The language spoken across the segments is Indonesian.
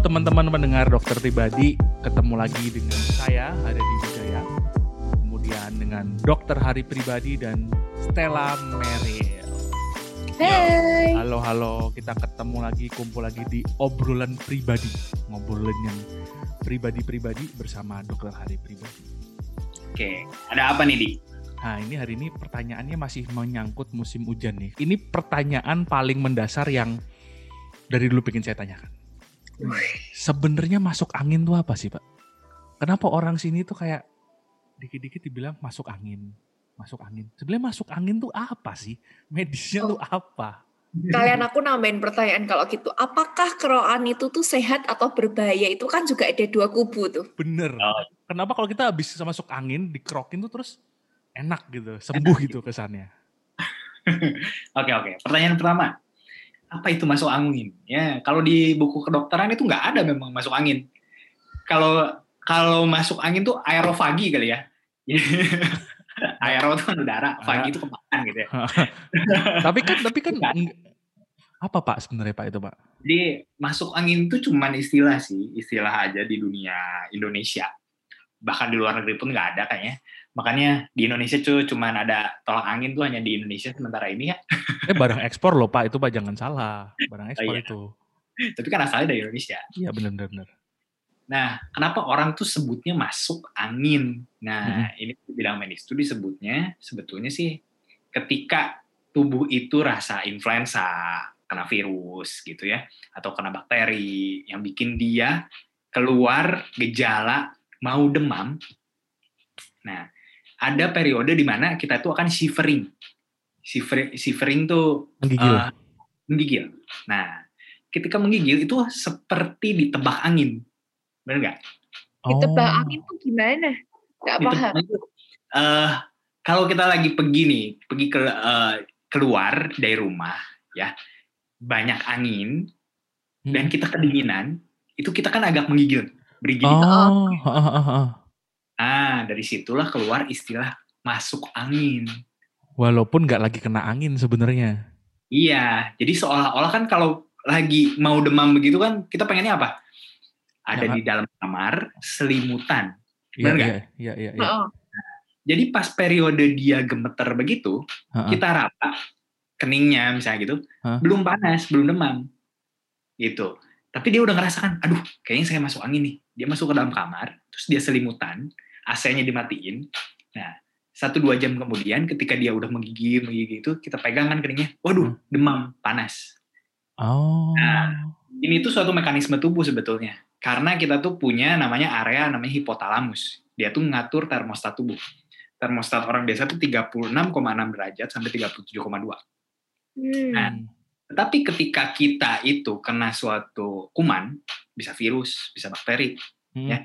teman-teman pendengar dokter pribadi, ketemu lagi dengan saya ada di Wijaya. Kemudian dengan dokter Hari Pribadi dan Stella Meril. Hai. Halo halo, kita ketemu lagi kumpul lagi di obrolan pribadi, ngobrolin yang pribadi-pribadi bersama dokter Hari Pribadi. Oke, ada apa nih di? Nah ini hari ini pertanyaannya masih menyangkut musim hujan nih. Ini pertanyaan paling mendasar yang dari dulu pengen saya tanyakan. Sebenarnya masuk angin tuh apa sih pak? Kenapa orang sini tuh kayak dikit-dikit dibilang masuk angin, masuk angin. Sebenarnya masuk angin tuh apa sih? Medisnya tuh apa? Kalian aku nambahin pertanyaan kalau gitu. Apakah keroan itu tuh sehat atau berbahaya? Itu kan juga ada dua kubu tuh. Bener. Oh. Kenapa kalau kita habis masuk angin, dikerokin tuh terus enak gitu, sembuh gitu kesannya? Oke oke. Pertanyaan pertama, apa itu masuk angin? Ya, kalau di buku kedokteran itu nggak ada memang masuk angin. Kalau kalau masuk angin tuh aerofagi kali ya. Aero itu kan udara, fagi itu kemakan gitu ya. tapi kan, tapi kan apa pak sebenarnya pak itu pak? Jadi masuk angin itu cuman istilah sih, istilah aja di dunia Indonesia. Bahkan di luar negeri pun nggak ada kayaknya. Makanya di Indonesia tuh cuman ada tolak angin tuh hanya di Indonesia sementara ini ya. Eh barang ekspor loh pak, itu pak jangan salah. Barang ekspor iya. itu. Tapi kan asalnya dari Indonesia. Iya benar-benar. Nah, kenapa orang tuh sebutnya masuk angin? Nah, ini di bidang medis itu disebutnya sebetulnya sih ketika tubuh itu rasa influenza, kena virus gitu ya, atau kena bakteri yang bikin dia keluar gejala mau demam. Nah, ada periode di mana kita tuh akan shivering. Shiver- Shivering tuh Menggigil. eh, menggigil. Nah, ketika menggigil itu seperti ditebak angin. Benar nggak? Ditebak Oh. angin tuh gimana? Gak Ditebak paham. eh, kalau kita lagi pergi nih, pergi ke eh, keluar dari rumah, ya, banyak angin Hmm. dan kita kedinginan, itu kita kan agak menggigil, bergigi. Oh, heeh. Ah, dari situlah keluar istilah masuk angin. walaupun nggak lagi kena angin sebenarnya. Iya, jadi seolah-olah kan kalau lagi mau demam begitu kan, kita pengennya apa? Ada Ya, di dalam kamar, selimutan. Iya, Bener nggak? iya, iya, iya, iya. Heeh. Jadi pas periode dia gemeter begitu, Heeh. kita raba keningnya misalnya gitu, Hah? belum panas, belum demam. Gitu. Tapi dia udah ngerasakan, aduh kayaknya saya masuk angin nih. Dia masuk ke dalam kamar, terus dia selimutan, AC-nya dimatiin. Nah, satu dua jam kemudian ketika dia udah menggigil, menggigil itu, kita pegang kan keningnya, waduh demam, panas. Oh. Nah. Ini tuh suatu mekanisme tubuh sebetulnya. Karena kita tuh punya namanya area namanya hipotalamus. Dia tuh ngatur termostat tubuh. Termostat orang biasa tuh 36,6 derajat sampai 37,2. Hmm. Nah, Tetapi ketika kita itu kena suatu kuman, bisa virus, bisa bakteri, Hmm. ya.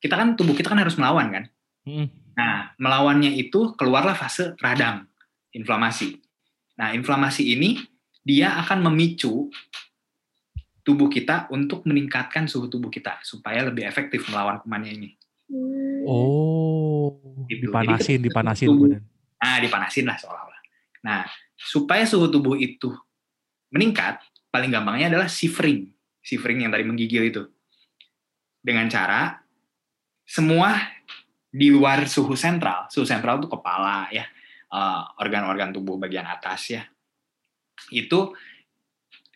Kita kan tubuh kita kan harus melawan kan. Hmm. Nah, melawannya itu keluarlah fase radang, inflamasi. Nah, inflamasi ini dia akan memicu tubuh kita untuk meningkatkan suhu tubuh kita supaya lebih efektif melawan kumannya ini. Hmm. Oh, Gitu. dipanasin, Jadi dipanasin tubuh-. Nah, dipanasin lah seolah-olah. Nah, supaya suhu tubuh itu meningkat, paling gampangnya adalah shivering. Shivering yang tadi menggigil itu. Dengan cara semua di luar suhu sentral, suhu sentral itu kepala ya, eh, organ-organ tubuh bagian atas ya, itu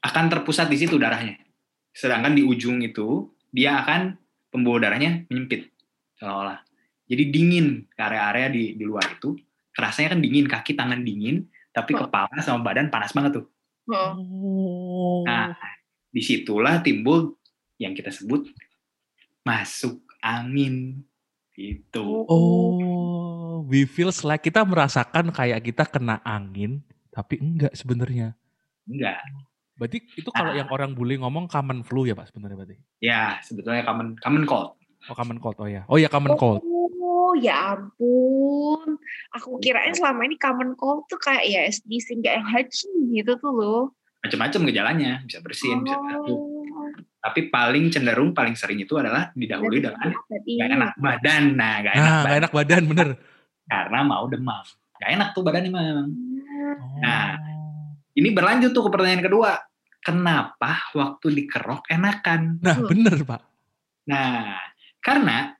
akan terpusat di situ darahnya. Sedangkan di ujung itu dia akan pembuluh darahnya menyempit seolah-olah. Jadi dingin ke area-area di di luar itu, kerasanya kan dingin, kaki tangan dingin, tapi Oh. kepala sama badan panas banget tuh. Oh. Nah, di situlah timbul yang kita sebut masuk angin gitu. Oh, we feels like kita merasakan kayak kita kena angin, tapi enggak sebenarnya. Enggak. Berarti itu kalau Ah. yang orang bule ngomong common flu ya Pak sebenarnya berarti. Ya, sebetulnya common common cold. Oh common cold oh ya. Oh ya common cold. Oh ya ampun. Aku kirain selama ini common cold tuh kayak ya SD kayak haji gitu tuh loh. Macam-macam gejalanya, bisa bersin, bisa batuk. Tapi paling cenderung paling sering itu adalah didahului dengan Berarti gak enak badan. Nah, gak enak Nah, badan. gak enak badan bener. karena mau demam. Gak enak tuh badannya memang. Oh. Nah, Ini berlanjut tuh ke pertanyaan kedua. kenapa waktu dikerok enakan. Nah, bener Pak. Nah, karena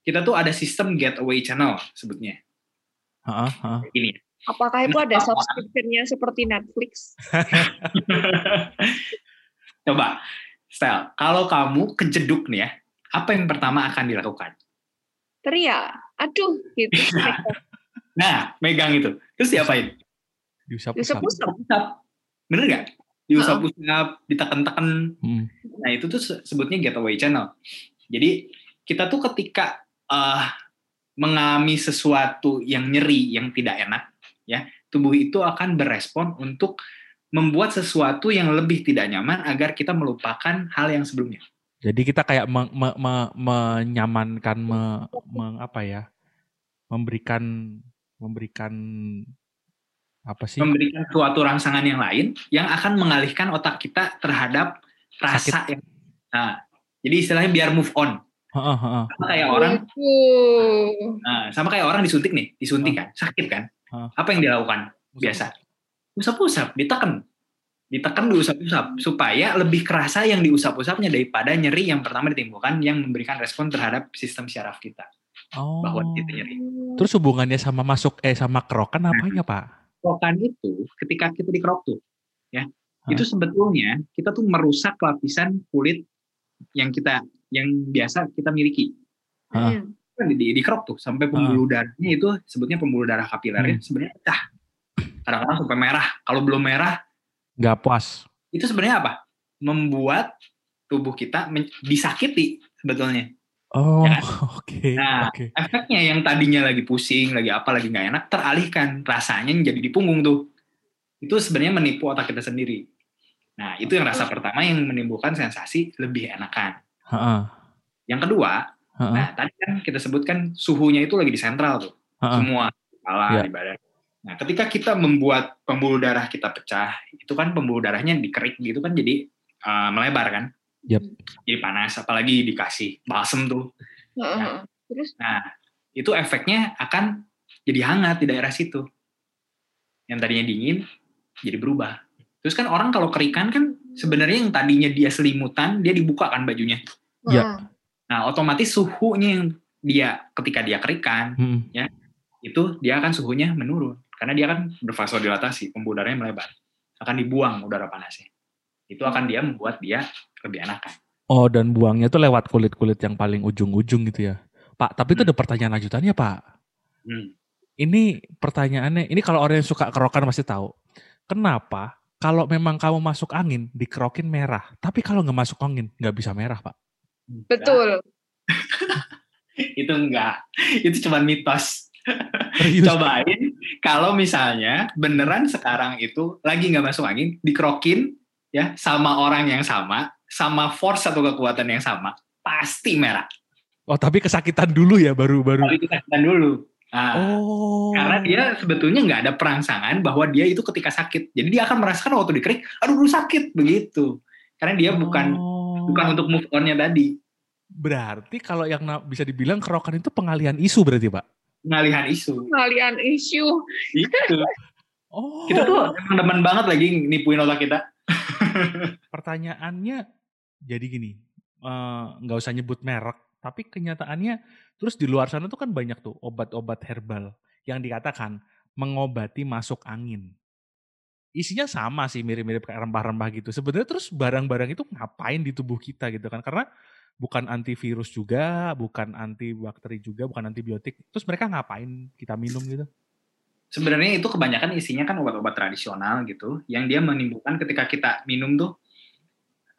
kita tuh ada sistem getaway channel sebutnya. Heeh, heeh. Ini. Apakah itu ada subscription-nya seperti Netflix? Coba, Stel, kalau kamu kejeduk nih ya, apa yang pertama akan dilakukan? Teriak, aduh gitu. Nah, megang itu. Terus diapain? Diusap-usap. Usap-usap. Usap. Bener nggak? Diusap-usap, ditekan-tekan. Hmm. Nah, itu tuh se- sebutnya getaway channel. Jadi, kita tuh ketika eh, mengalami sesuatu yang nyeri, yang tidak enak, ya, tubuh itu akan berespon untuk membuat sesuatu yang lebih tidak nyaman agar kita melupakan hal yang sebelumnya. Jadi kita kayak me- me- me- menyamankan me- me- apa ya? Memberikan memberikan apa sih? Memberikan suatu rangsangan yang lain yang akan mengalihkan otak kita terhadap rasa yang nah, jadi istilahnya biar move on. Heeh, heeh. Sama kayak orang Uh, nah, sama kayak orang disuntik nih, disuntik kan, sakit kan. Apa yang dilakukan? Biasa. Usap-usap, ditekan. Ditekan diusap-usap supaya lebih kerasa yang diusap-usapnya daripada nyeri yang pertama ditimbulkan yang memberikan respon terhadap sistem syaraf kita Oh. bahwa kita nyeri. Terus hubungannya sama masuk eh sama kerokan apanya, Pak? Kerokan itu ketika kita dikerok tuh, ya, Hah? itu sebetulnya kita tuh merusak lapisan kulit yang kita yang biasa kita miliki. Hah. hmm. Kan di, di dikerok tuh sampai pembuluh darahnya itu sebutnya pembuluh darah kapilernya sebenarnya pecah. Kadang-kadang sampai merah. Kalau belum merah Nggak puas. itu sebenarnya apa? Membuat tubuh kita disakiti sebetulnya. Oh, Ya oke. Nah, Oke. Efeknya yang tadinya lagi pusing, lagi apa, lagi nggak enak, teralihkan rasanya jadi di punggung tuh. Itu sebenarnya menipu otak kita sendiri. Nah, itu yang rasa pertama yang menimbulkan sensasi lebih enakan. Heeh. Yang kedua, Heeh. nah tadi kan kita sebutkan suhunya itu lagi di sentral tuh. Heeh. Semua kepala Ya. di badan. Nah, ketika kita membuat pembuluh darah kita pecah, itu kan pembuluh darahnya dikerik gitu kan jadi uh, melebar kan. Yap. Jadi panas, apalagi dikasih balsem tuh. Heeh. Terus Nah, itu efeknya akan jadi hangat di daerah situ. Yang tadinya dingin jadi berubah. Terus kan orang kalau kerikan kan sebenarnya yang tadinya dia selimutan, dia dibuka kan bajunya. Ya. Heeh. Nah, otomatis suhunya yang dia ketika dia kerikan Hmm. itu dia akan suhunya menurun karena dia kan bervasodilatasi, pembuluh darahnya melebar. Akan dibuang udara panasnya. Itu akan dia membuat dia lebih enakan. Oh, dan buangnya tuh lewat kulit-kulit yang paling ujung-ujung gitu ya. Pak, tapi itu Hmm. ada pertanyaan lanjutannya, Pak. Hmm. Ini pertanyaannya, ini kalau orang yang suka kerokan pasti tahu. Kenapa kalau memang kamu masuk angin, dikerokin merah. Tapi kalau nggak masuk angin, nggak bisa merah, Pak. betul. itu enggak. Itu cuma mitos. Cobain kalau misalnya beneran sekarang itu lagi nggak masuk angin dikerokin ya sama orang yang sama sama force atau kekuatan yang sama pasti merah Oh, tapi kesakitan dulu ya, baru-baru. tapi kita tekan dulu nah, Oh. karena dia sebetulnya nggak ada perangsangan bahwa dia itu ketika sakit jadi dia akan merasakan waktu dikerik aduh dulu sakit begitu karena dia bukan Oh. bukan untuk move onnya tadi Berarti kalau yang bisa dibilang kerokan itu pengalihan isu berarti, Pak? Pengalihan isu Kalian isu. itu Oh. kita tuh emang demen banget lagi nipuin otak kita pertanyaannya jadi gini, eh, nggak usah nyebut merek, tapi kenyataannya terus di luar sana tuh kan banyak tuh obat-obat herbal yang dikatakan mengobati masuk angin. Isinya sama sih mirip-mirip kayak rempah-rempah gitu. Sebenarnya terus barang-barang itu ngapain di tubuh kita gitu kan? Karena bukan antivirus juga, bukan antibakteri juga, bukan antibiotik. Terus mereka ngapain kita minum gitu? sebenarnya itu kebanyakan isinya kan obat-obat tradisional gitu yang dia menimbulkan ketika kita minum tuh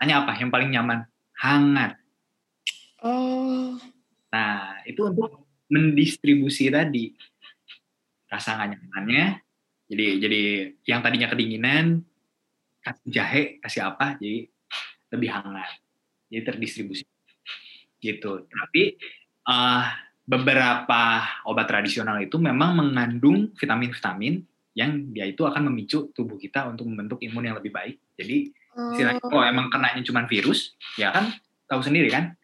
hanya apa yang paling nyaman hangat Oh. nah itu untuk mendistribusi tadi rasa nggak nyamannya jadi jadi yang tadinya kedinginan kasih jahe kasih apa jadi lebih hangat jadi terdistribusi gitu tapi eh, beberapa obat tradisional itu memang mengandung vitamin-vitamin yang dia itu akan memicu tubuh kita untuk membentuk imun yang lebih baik. Jadi istilahnya Oh. kalau emang kenanya cuma virus, ya kan tahu sendiri kan.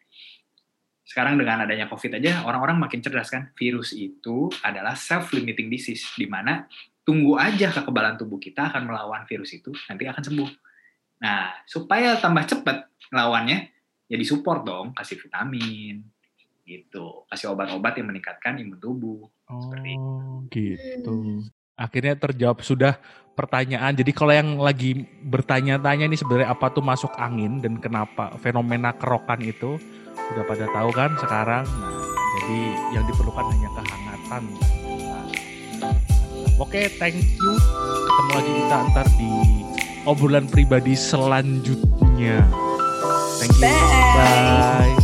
Sekarang dengan adanya COVID aja orang-orang makin cerdas kan. Virus itu adalah self-limiting disease di mana tunggu aja kekebalan tubuh kita akan melawan virus itu, nanti akan sembuh. Nah, supaya tambah cepet lawannya, ya disupport dong, kasih vitamin, gitu. Kasih obat-obat yang meningkatkan imun tubuh. Seperti itu. Oh, gitu. Akhirnya terjawab sudah pertanyaan. Jadi kalau yang lagi bertanya-tanya nih sebenarnya apa tuh masuk angin dan kenapa fenomena kerokan itu udah pada tahu kan sekarang. Nah, jadi yang diperlukan hanya kehangatan. Nah, Oke, thank you. Ketemu lagi kita ntar di obrolan pribadi selanjutnya. Thank you. Bye. Bye.